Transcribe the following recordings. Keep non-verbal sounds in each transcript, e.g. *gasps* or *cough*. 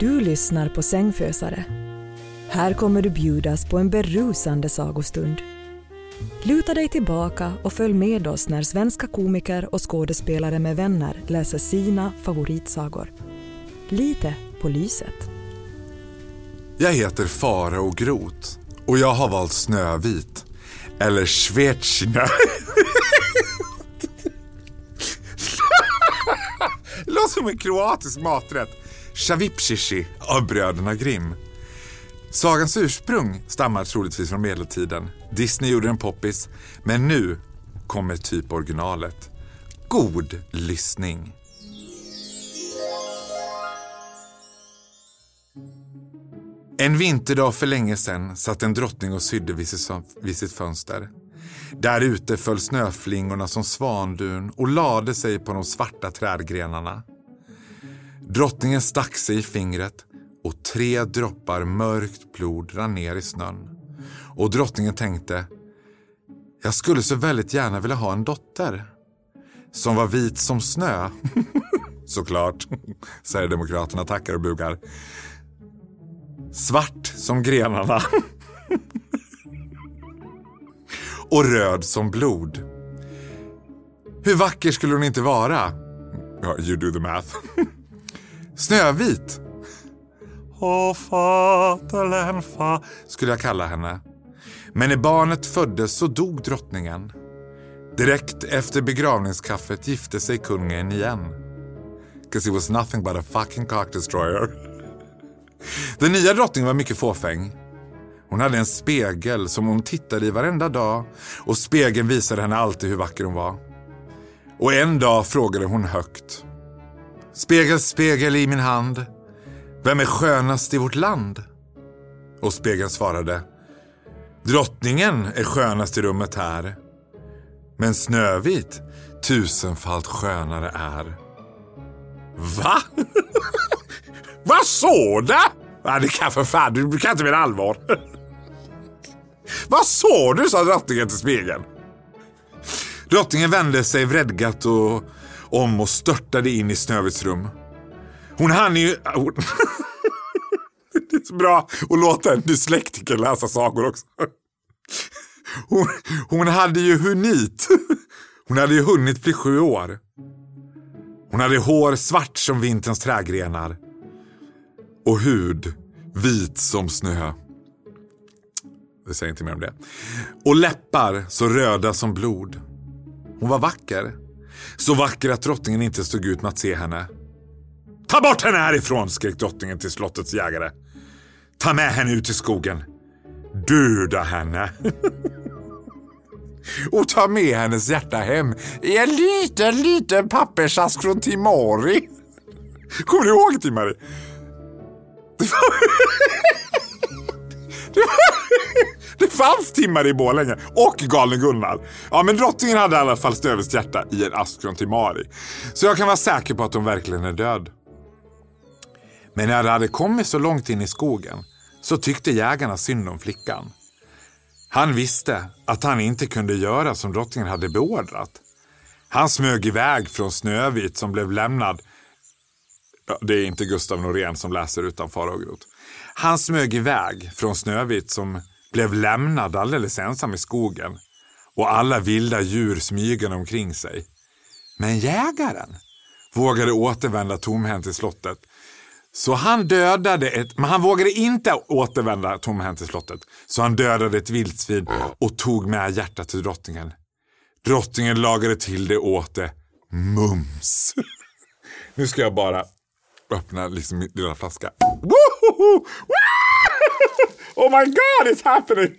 Du lyssnar på Sängfösare. Här kommer du bjudas på en berusande sagostund. Luta dig tillbaka och följ med oss när svenska komiker och skådespelare med vänner läser sina favoritsagor. Lite på lyset. Jag heter Farao Groth och jag har valt Snövit. Eller Schwetjna. Det *laughs* låter som en kroatisk maträtt. Shavipshishi av bröderna Grimm. Sagans ursprung stammar troligtvis från medeltiden. Disney gjorde en poppis, men nu kommer typ originalet. God lyssning. En vinterdag för länge sedan satt en drottning och sydde vid sitt fönster. Där ute föll snöflingorna som svandun och lade sig på de svarta trädgrenarna. Drottningen stack sig i fingret och tre droppar mörkt blod rann ner i snön. Och drottningen tänkte, jag skulle så väldigt gärna vilja ha en dotter. Som var vit som snö. *laughs* Såklart, Sverigedemokraterna tackar och bugar. Svart som grenarna. *laughs* och röd som blod. Hur vacker skulle hon inte vara? Ja, you do the math. *laughs* Snövit. Åh, fatalen fa, skulle jag kalla henne. Men när barnet föddes så dog drottningen. Direkt efter begravningskaffet gifte sig kungen igen. Cause he was nothing but a fucking cock destroyer. Den nya drottningen var mycket fåfäng. Hon hade en spegel som hon tittade i varenda dag och spegeln visade henne alltid hur vacker hon var. Och en dag frågade hon högt. Spegel, spegel i min hand. Vem är skönast i vårt land? Och spegeln svarade. Drottningen är skönast i rummet här. Men Snövit tusenfalt skönare är. Va? Vad sa du? Ja, det kan för fan, du kan inte mena allvar. *laughs* Vad sa du, sa drottningen till spegeln. Drottningen vände sig vredgat och om och störtade in i Snövits rum. Hon hann ju... Ah, *laughs* det är så bra att låta en dyslektiker läsa sagor också. Hon, hon hade ju hunnit. Hon hade ju hunnit bli sju år. Hon hade hår svart som vinterns trädgrenar. Och hud vit som snö. Det säger inte mer om det. Och läppar så röda som blod. Hon var vacker. Så vacker att drottningen inte stod ut med att se henne. Ta bort henne härifrån, skrek drottningen till slottets jägare. Ta med henne ut i skogen. Döda henne. *laughs* Och ta med hennes hjärta hem i en liten, liten pappersask från Timari. *laughs* Kommer du ihåg Timari? *laughs* Det, *laughs* var... det, fanns timmar i Borlänge och Galne Gunnar. Ja, men drottningen hade i alla fall Snövits hjärta i en ask från Timari. Så jag kan vara säker på att hon verkligen är död. Men när det hade kommit så långt in i skogen så tyckte jägarna synd om flickan. Han visste att han inte kunde göra som drottningen hade beordrat. Han smög iväg från Snövit som blev lämnad Ja, det är inte Gustav Norén som läser utan Fara och Grot. Han smög iväg från Snövit som blev lämnad alldeles ensam i skogen och alla vilda djur smygande omkring sig. Men jägaren vågade återvända tomhänt till slottet. Så han dödade ett, men han vågade inte återvända tomhänt till slottet. Så han dödade ett vildsvin och tog med hjärtat till drottningen. Drottningen lagade till det åt det. Mums! *laughs* Nu ska jag bara öppna liksom min lilla flaska. Oh my god, it's happening!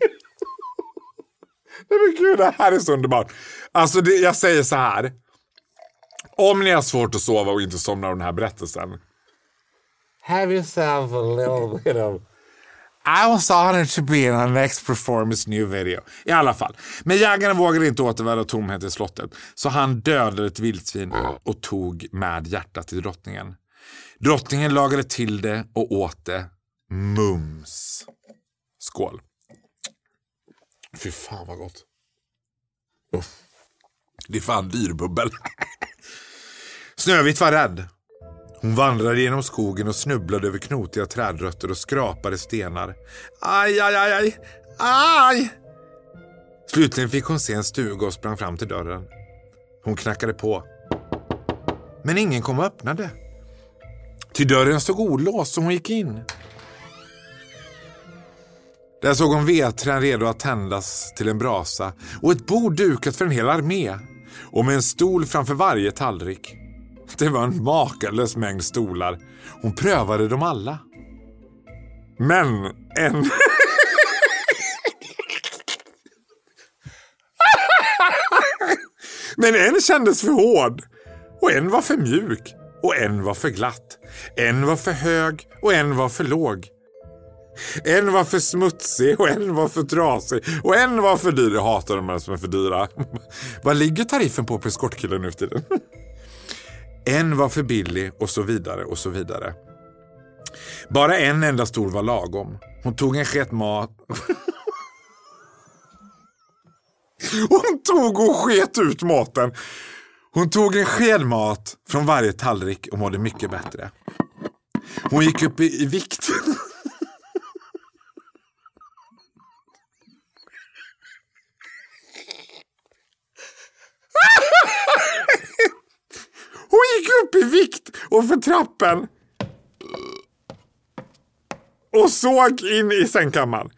Nej men gud, det här är så underbart. Alltså det, jag säger så här. Om ni har svårt att sova och inte somnar av den här berättelsen. Have yourself a little bit of... I was honored to be in our next performance new video. I alla fall. Men jägaren vågade inte återvända tomhet i slottet. Så han dödade ett vildsvin och tog med hjärtat till drottningen. Drottningen lagade till det och åt det. Mums. Skål. Fy fan vad gott. Oh. Det är fan dyrbubbel. *laughs* Snövit var rädd. Hon vandrade genom skogen och snubblade över knotiga trädrötter och skrapade stenar. Aj, aj, aj, aj, aj! Slutligen fick hon se en stuga och sprang fram till dörren. Hon knackade på. Men ingen kom och öppnade. Till dörren stod olåst så hon gick in. Där såg hon vedträn redo att tändas till en brasa och ett bord dukat för en hel armé och med en stol framför varje tallrik. Det var en makalös mängd stolar. Hon prövade dem alla. Men en... *laughs* Men en kändes för hård och en var för mjuk och en var för glatt. En var för hög och en var för låg. En var för smutsig och en var för trasig och en var för dyr. Jag hatar de här som är för dyra. *laughs* Vad ligger tariffen på på eskortkillen nu för tiden? *laughs* En var för billig och så vidare och så vidare. Bara en enda stol var lagom. Hon tog en sked mat. *laughs* Hon tog och sket ut maten. Hon tog en sked mat från varje tallrik och mådde mycket bättre. Hon gick upp i, i vikt. Hon gick upp i vikt och för trappen och såg in i sängkammaren.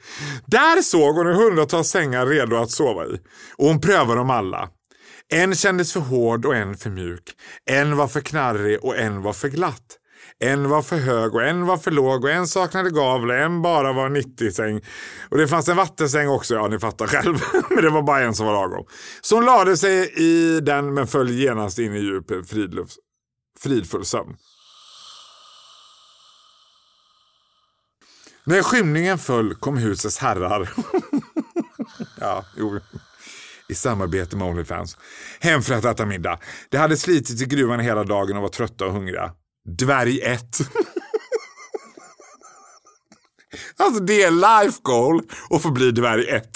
Där såg hon hundratals sängar redo att sova i och hon prövade dem alla. En kändes för hård och en för mjuk. En var för knarrig och en var för glatt. En var för hög och en var för låg och en saknade gavel och en bara var 90-säng. Och det fanns en vattensäng också, ja ni fattar själv. *laughs* men det var bara en som var lagom. Så hon lade sig i den men föll genast in i djup fridlufts, fridfull sömn. När skymningen föll kom husets herrar. *laughs* ja, jo i samarbete med Onlyfans. Hem för att äta middag. Det hade slitit i gruvan hela dagen och var trötta och hungriga. Dvärg 1. *laughs* alltså det är life goal att få bli dvärg 1.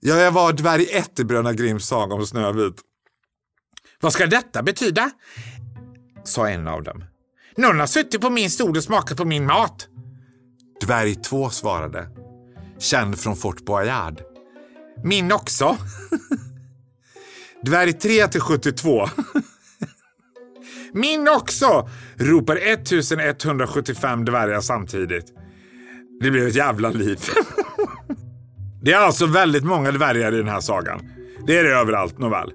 Ja, jag var dvärg 1 i Bröderna Grimms saga om Snövit. Vad ska detta betyda? Sa en av dem. Någon har suttit på min stol och smakat på min mat. Dvärg 2 svarade. Känd från Fort Boyard. Min också. Dvärg 3 till 72. Min också! ropar 1175 dvärgar samtidigt. Det blev ett jävla liv. Det är alltså väldigt många dvärgar i den här sagan. Det är det överallt, nåväl.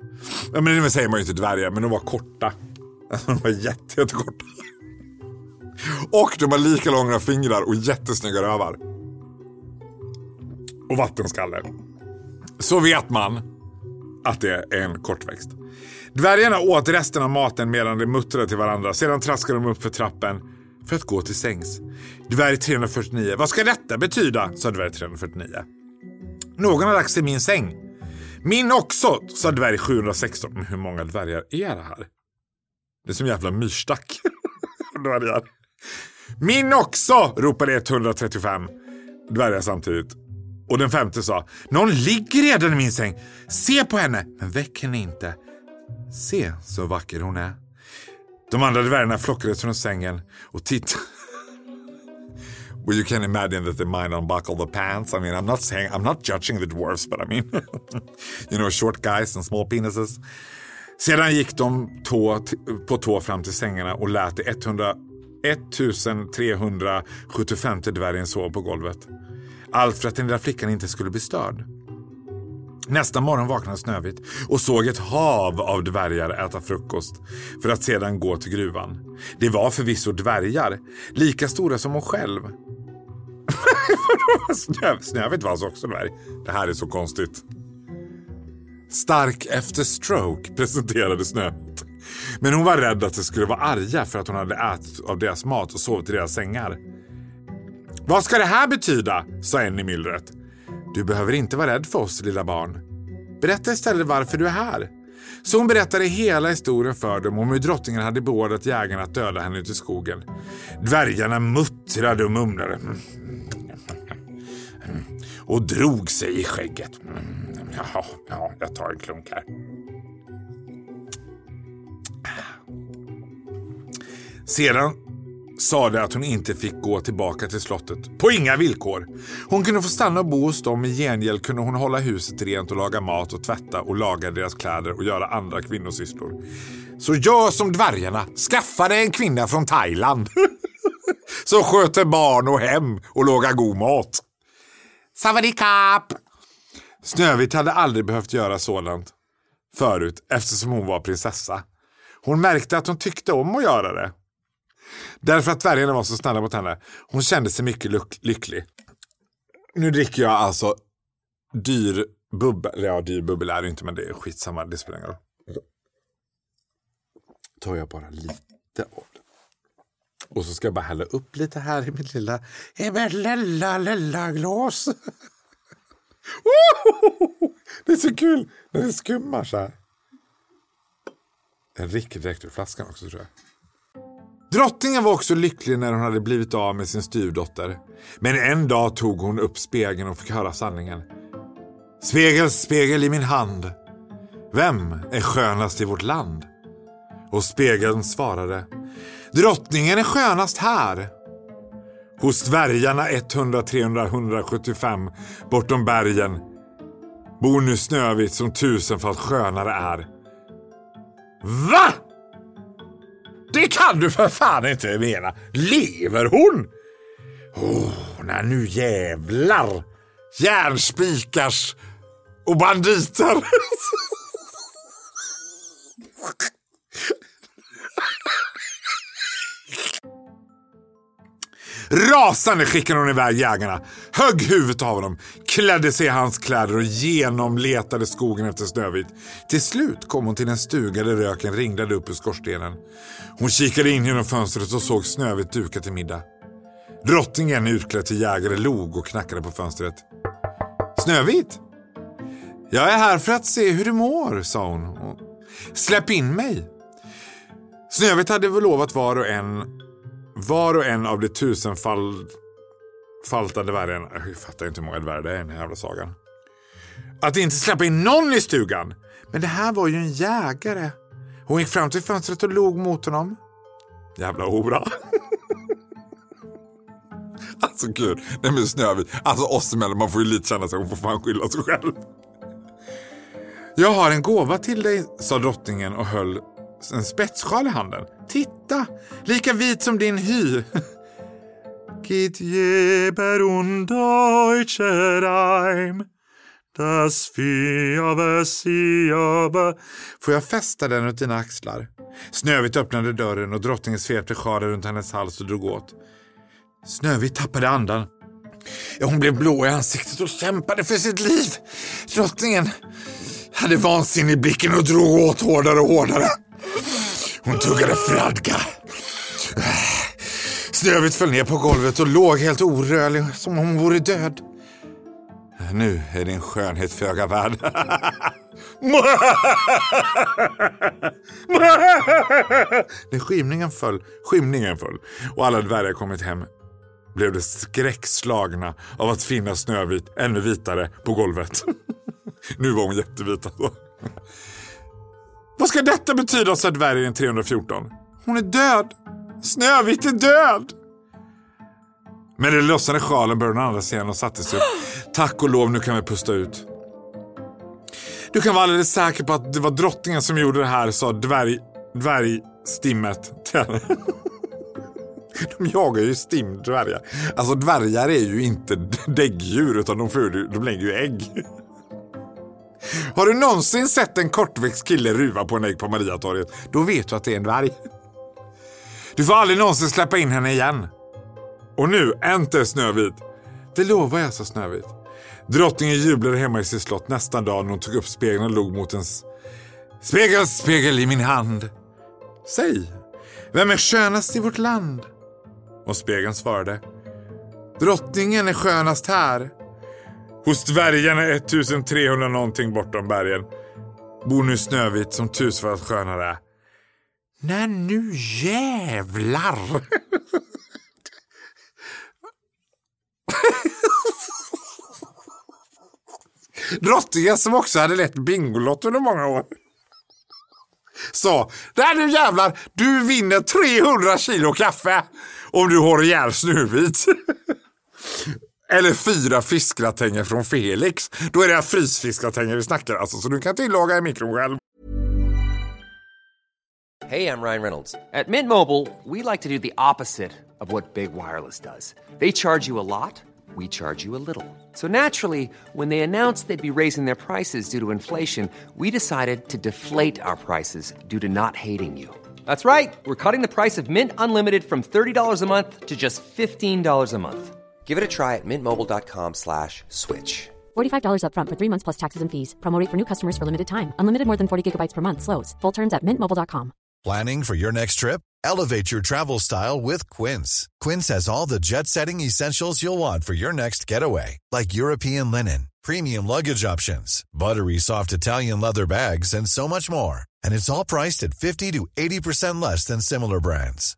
Ja, men nu säger man ju inte dvärgar, men de var korta. Alltså, de var jätte, jättekorta. Och de har lika långa fingrar och jättesnygga rövar. Och vattenskalle. Så vet man att det är en kortväxt. Dvärgarna åt resten av maten medan de muttrade till varandra. Sedan traskade de upp för trappen för att gå till sängs. Dvärg 349. Vad ska detta betyda? sa dvärg 349. Någon har lagt sig i min säng. Min också, sa dvärg 716. Men hur många dvärgar är det här? Det är som jävla myrstack. *laughs* dvärgar. Min också, ropade 135 dvärgar samtidigt. Och den femte sa, någon ligger redan i min säng. Se på henne, men väck henne inte. Se så vacker hon är. De andra dvärgarna flockades från sängen och tittade. *laughs* Well, you can imagine that they might unbuckle the pants. I mean, I'm not saying, I'm not judging the dwarfs, but I mean, *laughs* you know, short guys and small penises. Sedan gick de tå, på tå fram till sängarna och lät 100, 1375 dvärgen sova på golvet. Allt för att den lilla flickan inte skulle bli störd. Nästa morgon vaknade Snövit och såg ett hav av dvärgar äta frukost för att sedan gå till gruvan. Det var förvisso dvärgar, lika stora som hon själv. *laughs* Snövit var alltså också dvärg. Det här är så konstigt. Stark efter stroke *laughs* presenterade Snövit. Men hon var rädd att de skulle vara arga för att hon hade ätit av deras mat och sovit i deras sängar. Vad ska det här betyda? sa en i myllret. Du behöver inte vara rädd för oss, lilla barn. Berätta istället varför du är här. Så hon berättade hela historien för dem om hur drottningen hade beordrat jägarna att döda henne ute i skogen. Dvärgarna muttrade och mumlade. Och drog sig i skägget. Jaha, ja, jag tar en klunk här. Sedan sade att hon inte fick gå tillbaka till slottet. På inga villkor. Hon kunde få stanna och bo hos dem. I gengäld kunde hon hålla huset rent och laga mat och tvätta och laga deras kläder och göra andra kvinnosysslor. Så gör som dvärgarna. Skaffa dig en kvinna från Thailand. *laughs* Som sköter barn och hem och lagar god mat. Savadikap! Snövit hade aldrig behövt göra sådant förut eftersom hon var prinsessa. Hon märkte att hon tyckte om att göra det. Därför att dvärgarna var så snälla mot henne. Hon kände sig mycket lycklig. Nu dricker jag alltså dyr bubbel. Ja, dyr bubbel är det inte, men det är skitsamma. Det spelar ingen roll. tar jag bara lite av det. Och så ska jag bara hälla upp lite här i mitt lilla, i mitt lilla, lilla glas. *laughs* Det är så kul när det skummar så här. Den ricker direkt ur flaskan också tror jag. Drottningen var också lycklig när hon hade blivit av med sin styvdotter. Men en dag tog hon upp spegeln och fick höra sanningen. Spegel, spegel i min hand. Vem är skönast i vårt land? Och spegeln svarade. Drottningen är skönast här. Hos dvärgarna 100, 300, 175 bortom bergen bor nu Snövit som tusenfalt skönare är. VA? Det kan du för fan inte mena. Lever hon? Oh, när nu jävlar. Järnspikars och banditer. Rasande skickade hon iväg jägarna, högg huvudet av honom, klädde sig i hans kläder och genomletade skogen efter Snövit. Till slut kom hon till en stuga där röken ringlade upp ur skorstenen. Hon kikade in genom fönstret och såg Snövit duka till middag. Drottningen utklädd till jägare log och knackade på fönstret. Snövit? Jag är här för att se hur du mår, sa hon. Släpp in mig. Snövit hade väl lovat var och en var och en av de tusenfaltade dvärgarna, jag fattar inte hur många dvärgar det är i den här jävla sagan. Att inte släppa in någon i stugan. Men det här var ju en jägare. Hon gick fram till fönstret och log mot honom. Jävla hora. *laughs* alltså gud, nej men Snövit. Alltså oss emellan, man får ju lite känna sig, hon får fan skylla sig själv. Jag har en gåva till dig, sa drottningen och höll en spetssjal i handen. Titta, lika vit som din hy. *laughs* Git jeber und deutsche Reim. Das Fiave Siave. Får jag fästa den runt dina axlar? Snövit öppnade dörren och drottningen svepte sjalen runt hennes hals och drog åt. Snövit tappade andan. Hon blev blå i ansiktet och kämpade för sitt liv. Drottningen hade vansinne i blicken och drog åt hårdare och hårdare. Hon tuggade fradga. Snövit föll ner på golvet och låg helt orörlig som om hon vore död. Nu är din skönhet föga värd. När skymningen föll, skymningen föll och alla dvärgar kommit hem blev de skräckslagna av att finna Snövit ännu vitare på golvet. nu var hon jättevit alltså. Vad ska detta betyda, sa dvärgen 314. Hon är död. Snövit är död. Med den lossade sjalen började hon andas igen och satte sig upp. Tack och lov, nu kan vi pusta ut. Du kan vara alldeles säker på att det var drottningen som gjorde det här, sa dvärg, dvärgstimmet till henne. *laughs* De jagar ju stimdvärgar. Alltså dvärgar är ju inte däggdjur utan de, föder, de lägger ju ägg. Har du någonsin sett en kortväxt kille ruva på en ägg på Mariatorget, då vet du att det är en dvärg. Du får aldrig någonsin släppa in henne igen. Och nu, enter Snövit. Det lovar jag, sa Snövit. Drottningen jublade hemma i sitt slott nästa dag när hon tog upp spegeln och log mot en spegel, spegel i min hand. Säg, vem är skönast i vårt land? Och spegeln svarade. Drottningen är skönast här. Hos dvärgarna 1300 någonting bortom bergen bor nu Snövit som tusfalt skönare är. Nej, nu jävlar! *laughs* Drottningen som också hade lett Bingolotto under många år sa Nej nu jävlar, du vinner 300 kilo kaffe om du har ihjäl Snövit. *laughs* Eller fyra fiskgratänger från Felix. Då är det frysfiskgratänger vi snackar alltså, så du kan tillaga i mikron själv. Hej, jag Ryan Reynolds. På Mint Mobile, we like to do the opposite of what Big Wireless does. They charge you a lot, we charge you a little. So naturally, when they announced they'd be raising their prices due to inflation, we decided to deflate our prices due to not hating you. That's right. We're cutting the price of Mint Unlimited from $30 a month to just $15 a month. Give it a try at mintmobile.com slash switch. $45 upfront for three months plus taxes and fees. Promote for new customers for limited time. Unlimited more than 40 gigabytes per month. Slows. Full terms at mintmobile.com. Planning for your next trip? Elevate your travel style with Quince. Quince has all the jet setting essentials you'll want for your next getaway, like European linen, premium luggage options, buttery soft Italian leather bags, and so much more. And it's all priced at 50 to 80% less than similar brands.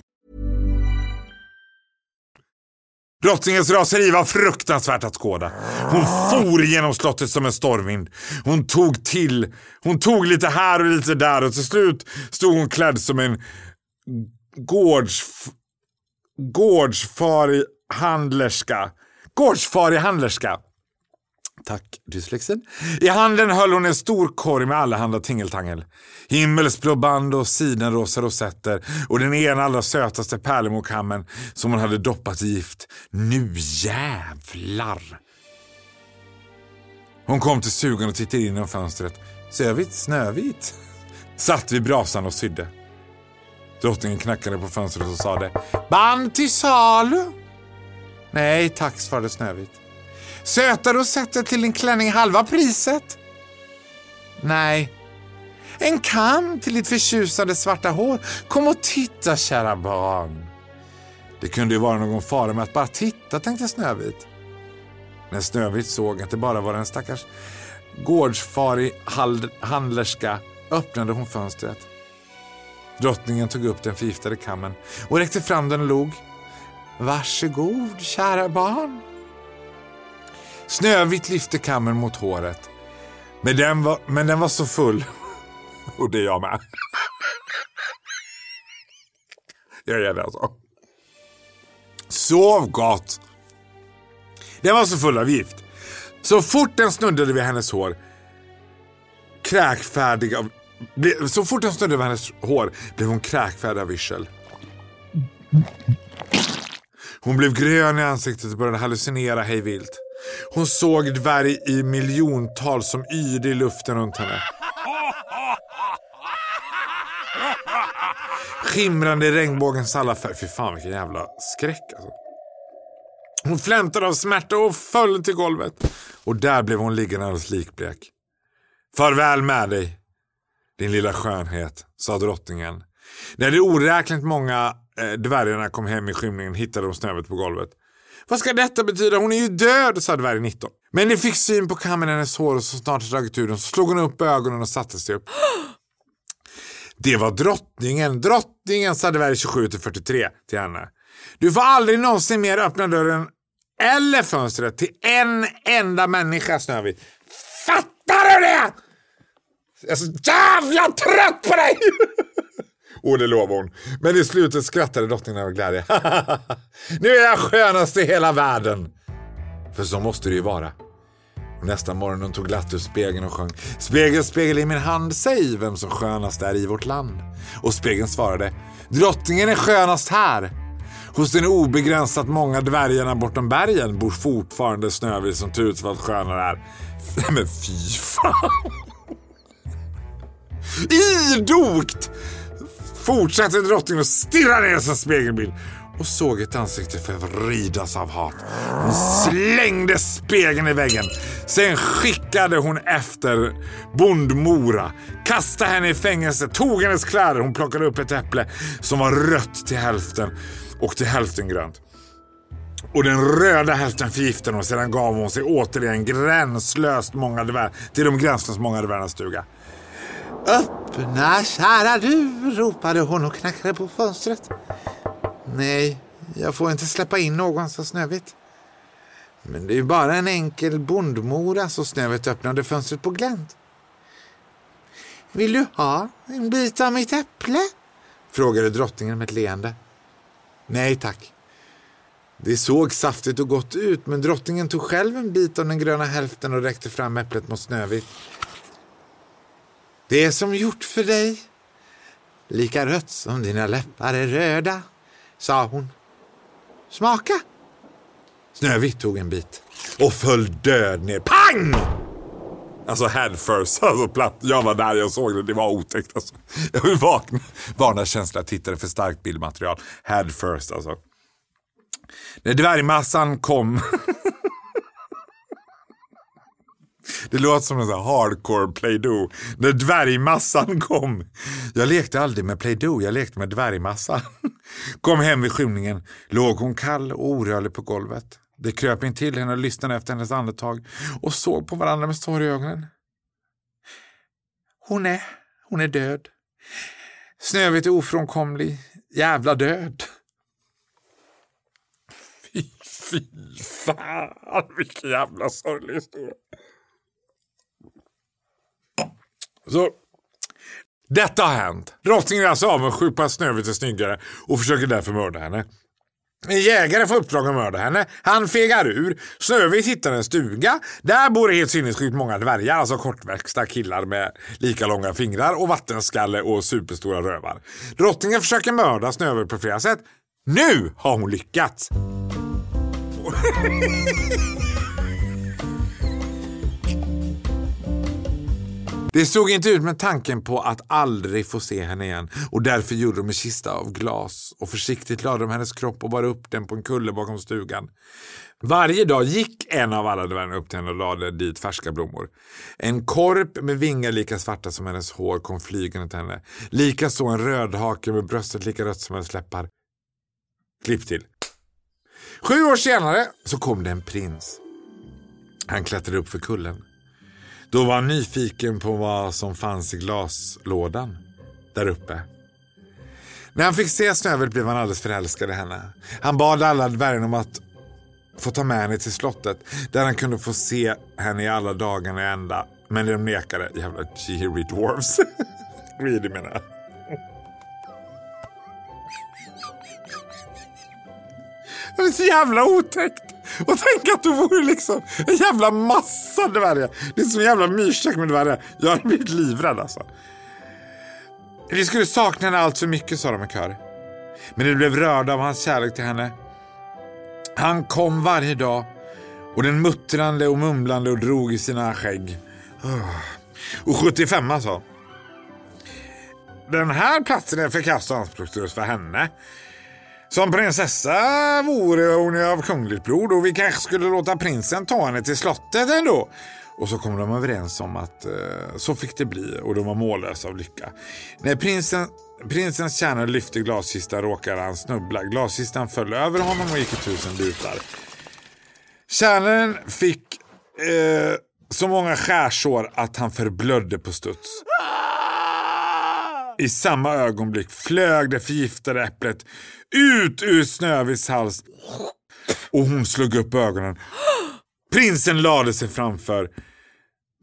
Drottningens raseri var fruktansvärt att skåda. Hon for genom slottet som en stormvind. Hon tog till, hon tog lite här och lite där och till slut stod hon klädd som en gårds, gårdsfarig handlerska. Gårdsfarig handlerska. Tack, dyslexen. I handen höll hon en stor korg med allehanda tingeltangel. Himmelsblå band och sidenrosa rosetter och den ena allra sötaste pärlemorkammen som hon hade doppat i gift. Nu jävlar! Hon kom till stugan och tittade in genom fönstret. Sövit, Snövit satt vid brasan och sydde. Drottningen knackade på fönstret och sade Band till salu? Nej tack, svarade Snövit. Söta rosetter till din klänning halva priset? Nej. En kam till ditt förtjusande svarta hår? Kom och titta kära barn. Det kunde ju vara någon fara med att bara titta, tänkte Snövit. När Snövit såg att det bara var en stackars gårdsfarig handlerska öppnade hon fönstret. Drottningen tog upp den förgiftade kammen och räckte fram den och log. Varsågod, kära barn. Snövit lyfte kammen mot håret. Men den var, men den var så full. *laughs* Och det är jag med. Jag är det alltså. Sov gott! Den var så full av gift. Så fort den snuddade vid hennes hår kräkfärdig av... Så fort den snuddade vid hennes hår blev hon kräkfärdig av yrsel. Hon blev grön i ansiktet och började hallucinera hejvilt. Hon såg dvärg i miljontal som yrde i luften runt henne. Skimrande i regnbågens alla färger. Fy fan vilken jävla skräck alltså. Hon flämtade av smärta och föll till golvet. Och där blev hon liggande alldeles likblek. Farväl med dig, din lilla skönhet, sa drottningen. När de oräkneligt många eh, dvärgarna kom hem i skymningen hittade de Snövit på golvet. Vad ska detta betyda? Hon är ju död, sa dvärg 19. Men de fick syn på kammen i hennes hår och så snart dragit ur den så slog hon upp ögonen och satte sig upp. *gasps* Det var drottningen, drottningen, sa dvärg 27 till 43 till henne. Du får aldrig någonsin mer öppna dörren eller fönstret till en enda människa, Snövit. Fattar du det? Jag är så jävla trött på dig! *laughs* Och det lovade hon. Men i slutet skrattade drottningen av glädje. *laughs* nu är jag skönast i hela världen. För så måste det ju vara. Och nästa morgon hon tog glatt ur spegeln och sjöng Spegel, spegel i min hand, säg vem som skönast är i vårt land. Och spegeln svarade Drottningen är skönast här. Hos den obegränsat många dvärgarna bortom bergen bor fortfarande Snövit som Tutsvall skönare är. Men fy fan! *laughs* Idogt fortsatte drottningen att stirra ner sin spegelbild och såg ett ansikte förvridas av hat. Hon slängde spegeln i väggen. Sen skickade hon efter bondmora, kastade henne i fängelse, tog hennes kläder. Hon plockade upp ett äpple som var rött till hälften och till hälften grönt. Och den röda hälften förgiftade hon sedan gav hon sig återigen gränslöst många dvär till de gränslöst många dvärgarnas stuga. Öppna kära du, ropade hon och knackade på fönstret. Nej, jag får inte släppa in någon, sa Snövit. Men det är ju bara en enkel bondmora, så Snövit öppnade fönstret på glänt. Vill du ha en bit av mitt äpple? frågade drottningen med ett leende. Nej tack. Det såg saftigt och gott ut, men drottningen tog själv en bit av den gröna hälften och räckte fram äpplet mot Snövit. Det är som gjort för dig, lika rött som dina läppar är röda, sa hon. Smaka! Snövit tog en bit och föll död ner. Pang! Alltså head first, alltså platt. Jag var där, jag såg det, det var otäckt. Alltså. Jag vill vakna, varna känsliga tittare för starkt bildmaterial. Head first alltså. När dvärgmassan kom *laughs* Det låter som en sån hardcore Play-Doh. När dvärgmassan kom. Jag lekte aldrig med Play-Doh, jag lekte med dvärgmassan. *laughs* Kom hem vid skymningen, låg hon kall och orörlig på golvet. Det kröp in till henne och lyssnade efter hennes andetag och såg på varandra med sorg i ögonen. Hon är, hon är död. Snövit är ofrånkomlig. Jävla död. *laughs* Fy, fy fan, vilken jävla sorglig historia. Så, detta har hänt. Drottningen är alltså avundsjuk på att Snövit är snyggare och försöker därför mörda henne. En jägare får uppdrag att mörda henne. Han fegar ur. Snövit hittar en stuga. Där bor det helt sinnessjukt många dvärgar, alltså kortväxta killar med lika långa fingrar och vattenskalle och superstora rövar. Drottningen försöker mörda Snövit på flera sätt. Nu har hon lyckats! *laughs* Det stod inte ut med tanken på att aldrig få se henne igen och därför gjorde de en kista av glas och försiktigt lade de hennes kropp och bar upp den på en kulle bakom stugan. Varje dag gick en av alla dvärgarna upp till henne och lade dit färska blommor. En korp med vingar lika svarta som hennes hår kom flygande till henne. Likaså en rödhake med bröstet lika rött som hennes läppar. Klipp till. Sju år senare så kom det en prins. Han klättrade upp för kullen. Då var han nyfiken på vad som fanns i glaslådan där uppe. När han fick se Snövit blev han alldeles förälskad i henne. Han bad alla dvärgarna om att få ta med henne till slottet där han kunde få se henne i alla dagarna i ända. Men de nekade. Jävla cheery dwarfs. *laughs* Greedy menar jag. Det är så jävla otäckt. Och tänk att du vore liksom en jävla massa dvärgar. Det är som en jävla myrstack med dvärgar. Jag har blivit livrädd alltså. Vi skulle sakna henne allt för mycket sa de i kör. Men de blev rörda av hans kärlek till henne. Han kom varje dag och den muttrande och mumlande och drog i sina skägg. Och 75 alltså. Den här platsen är förkastad och anspråkslös för henne. Som prinsessa vore hon av kungligt blod och vi kanske skulle låta prinsen ta henne till slottet ändå. Och så kom de överens om att eh, så fick det bli och de var mållösa av lycka. När prinsen, prinsens tjänare lyfte glaskistan råkade han snubbla. Glaskistan föll över honom och gick i tusen bitar. Tjänaren fick eh, så många skärsår att han förblödde på studs. I samma ögonblick flög det förgiftade äpplet ut ur Snövits hals och hon slog upp ögonen. Prinsen lade sig framför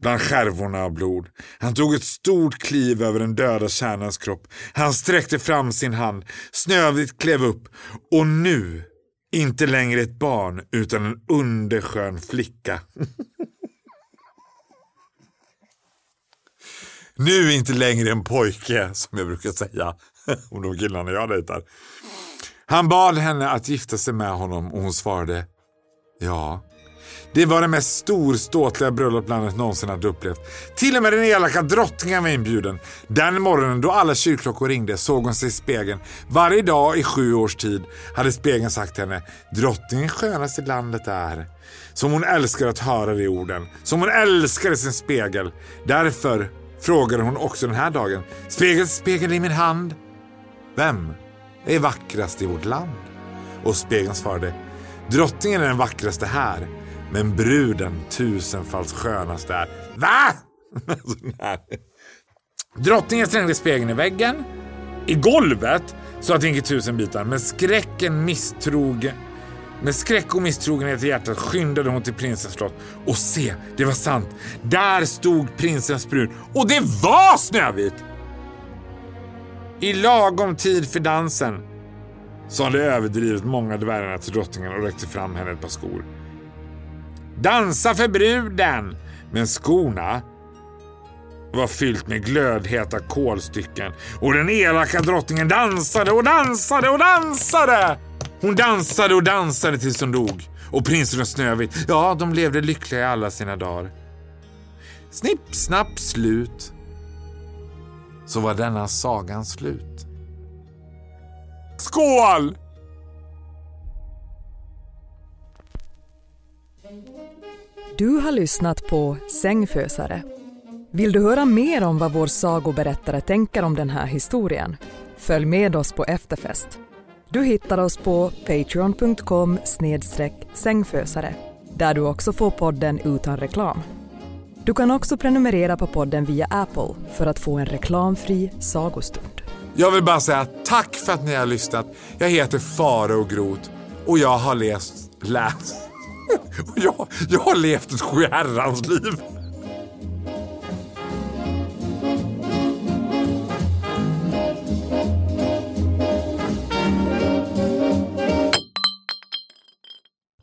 bland skärvorna av blod. Han tog ett stort kliv över den döda kärnans kropp. Han sträckte fram sin hand. Snövit klev upp och nu inte längre ett barn utan en underskön flicka. *laughs* nu är inte längre en pojke som jag brukar säga *laughs* om de killarna jag dejtar. Han bad henne att gifta sig med honom och hon svarade ja. Det var det mest storståtliga bröllop landet någonsin hade upplevt. Till och med den elaka drottningen var inbjuden. Den morgonen då alla kyrkklockor ringde såg hon sig i spegeln. Varje dag i sju års tid hade spegeln sagt till henne drottningen skönast i landet är. Som hon älskar att höra de orden. Som hon älskade sin spegel. Därför frågade hon också den här dagen. Spegel, spegel i min hand. Vem är vackrast i vårt land? Och spegeln svarade. Drottningen är den vackraste här. Men bruden tusenfalt skönast är. Va? *laughs* Drottningen slängde spegeln i väggen, i golvet, så att den gick i tusen bitar. Men skräcken misstrog med skräck och misstrogenhet i hjärtat skyndade hon till prinsens slott. Och se, det var sant. Där stod prinsens brud. Och det var Snövit! I lagom tid för dansen så hade överdrivet många dvärgarna till drottningen och räckte fram henne ett par skor. Dansa för bruden! Men skorna var fyllt med glödheta kolstycken och den elaka drottningen dansade och dansade och dansade. Hon dansade och dansade tills hon dog. Och prinsen och Snövit, ja, de levde lyckliga i alla sina dagar. Snipp, snapp, slut. Så var denna sagan slut. Skål! Du har lyssnat på Sängfösare. Vill du höra mer om vad vår sagoberättare tänker om den här historien? Följ med oss på efterfest. Du hittar oss på patreon.com sängfösare där du också får podden utan reklam. Du kan också prenumerera på podden via Apple för att få en reklamfri sagostund. Jag vill bara säga tack för att ni har lyssnat. Jag heter Farao Groth och jag har läst... *laughs* läst. jag, jag har levt ett sjuherrans liv.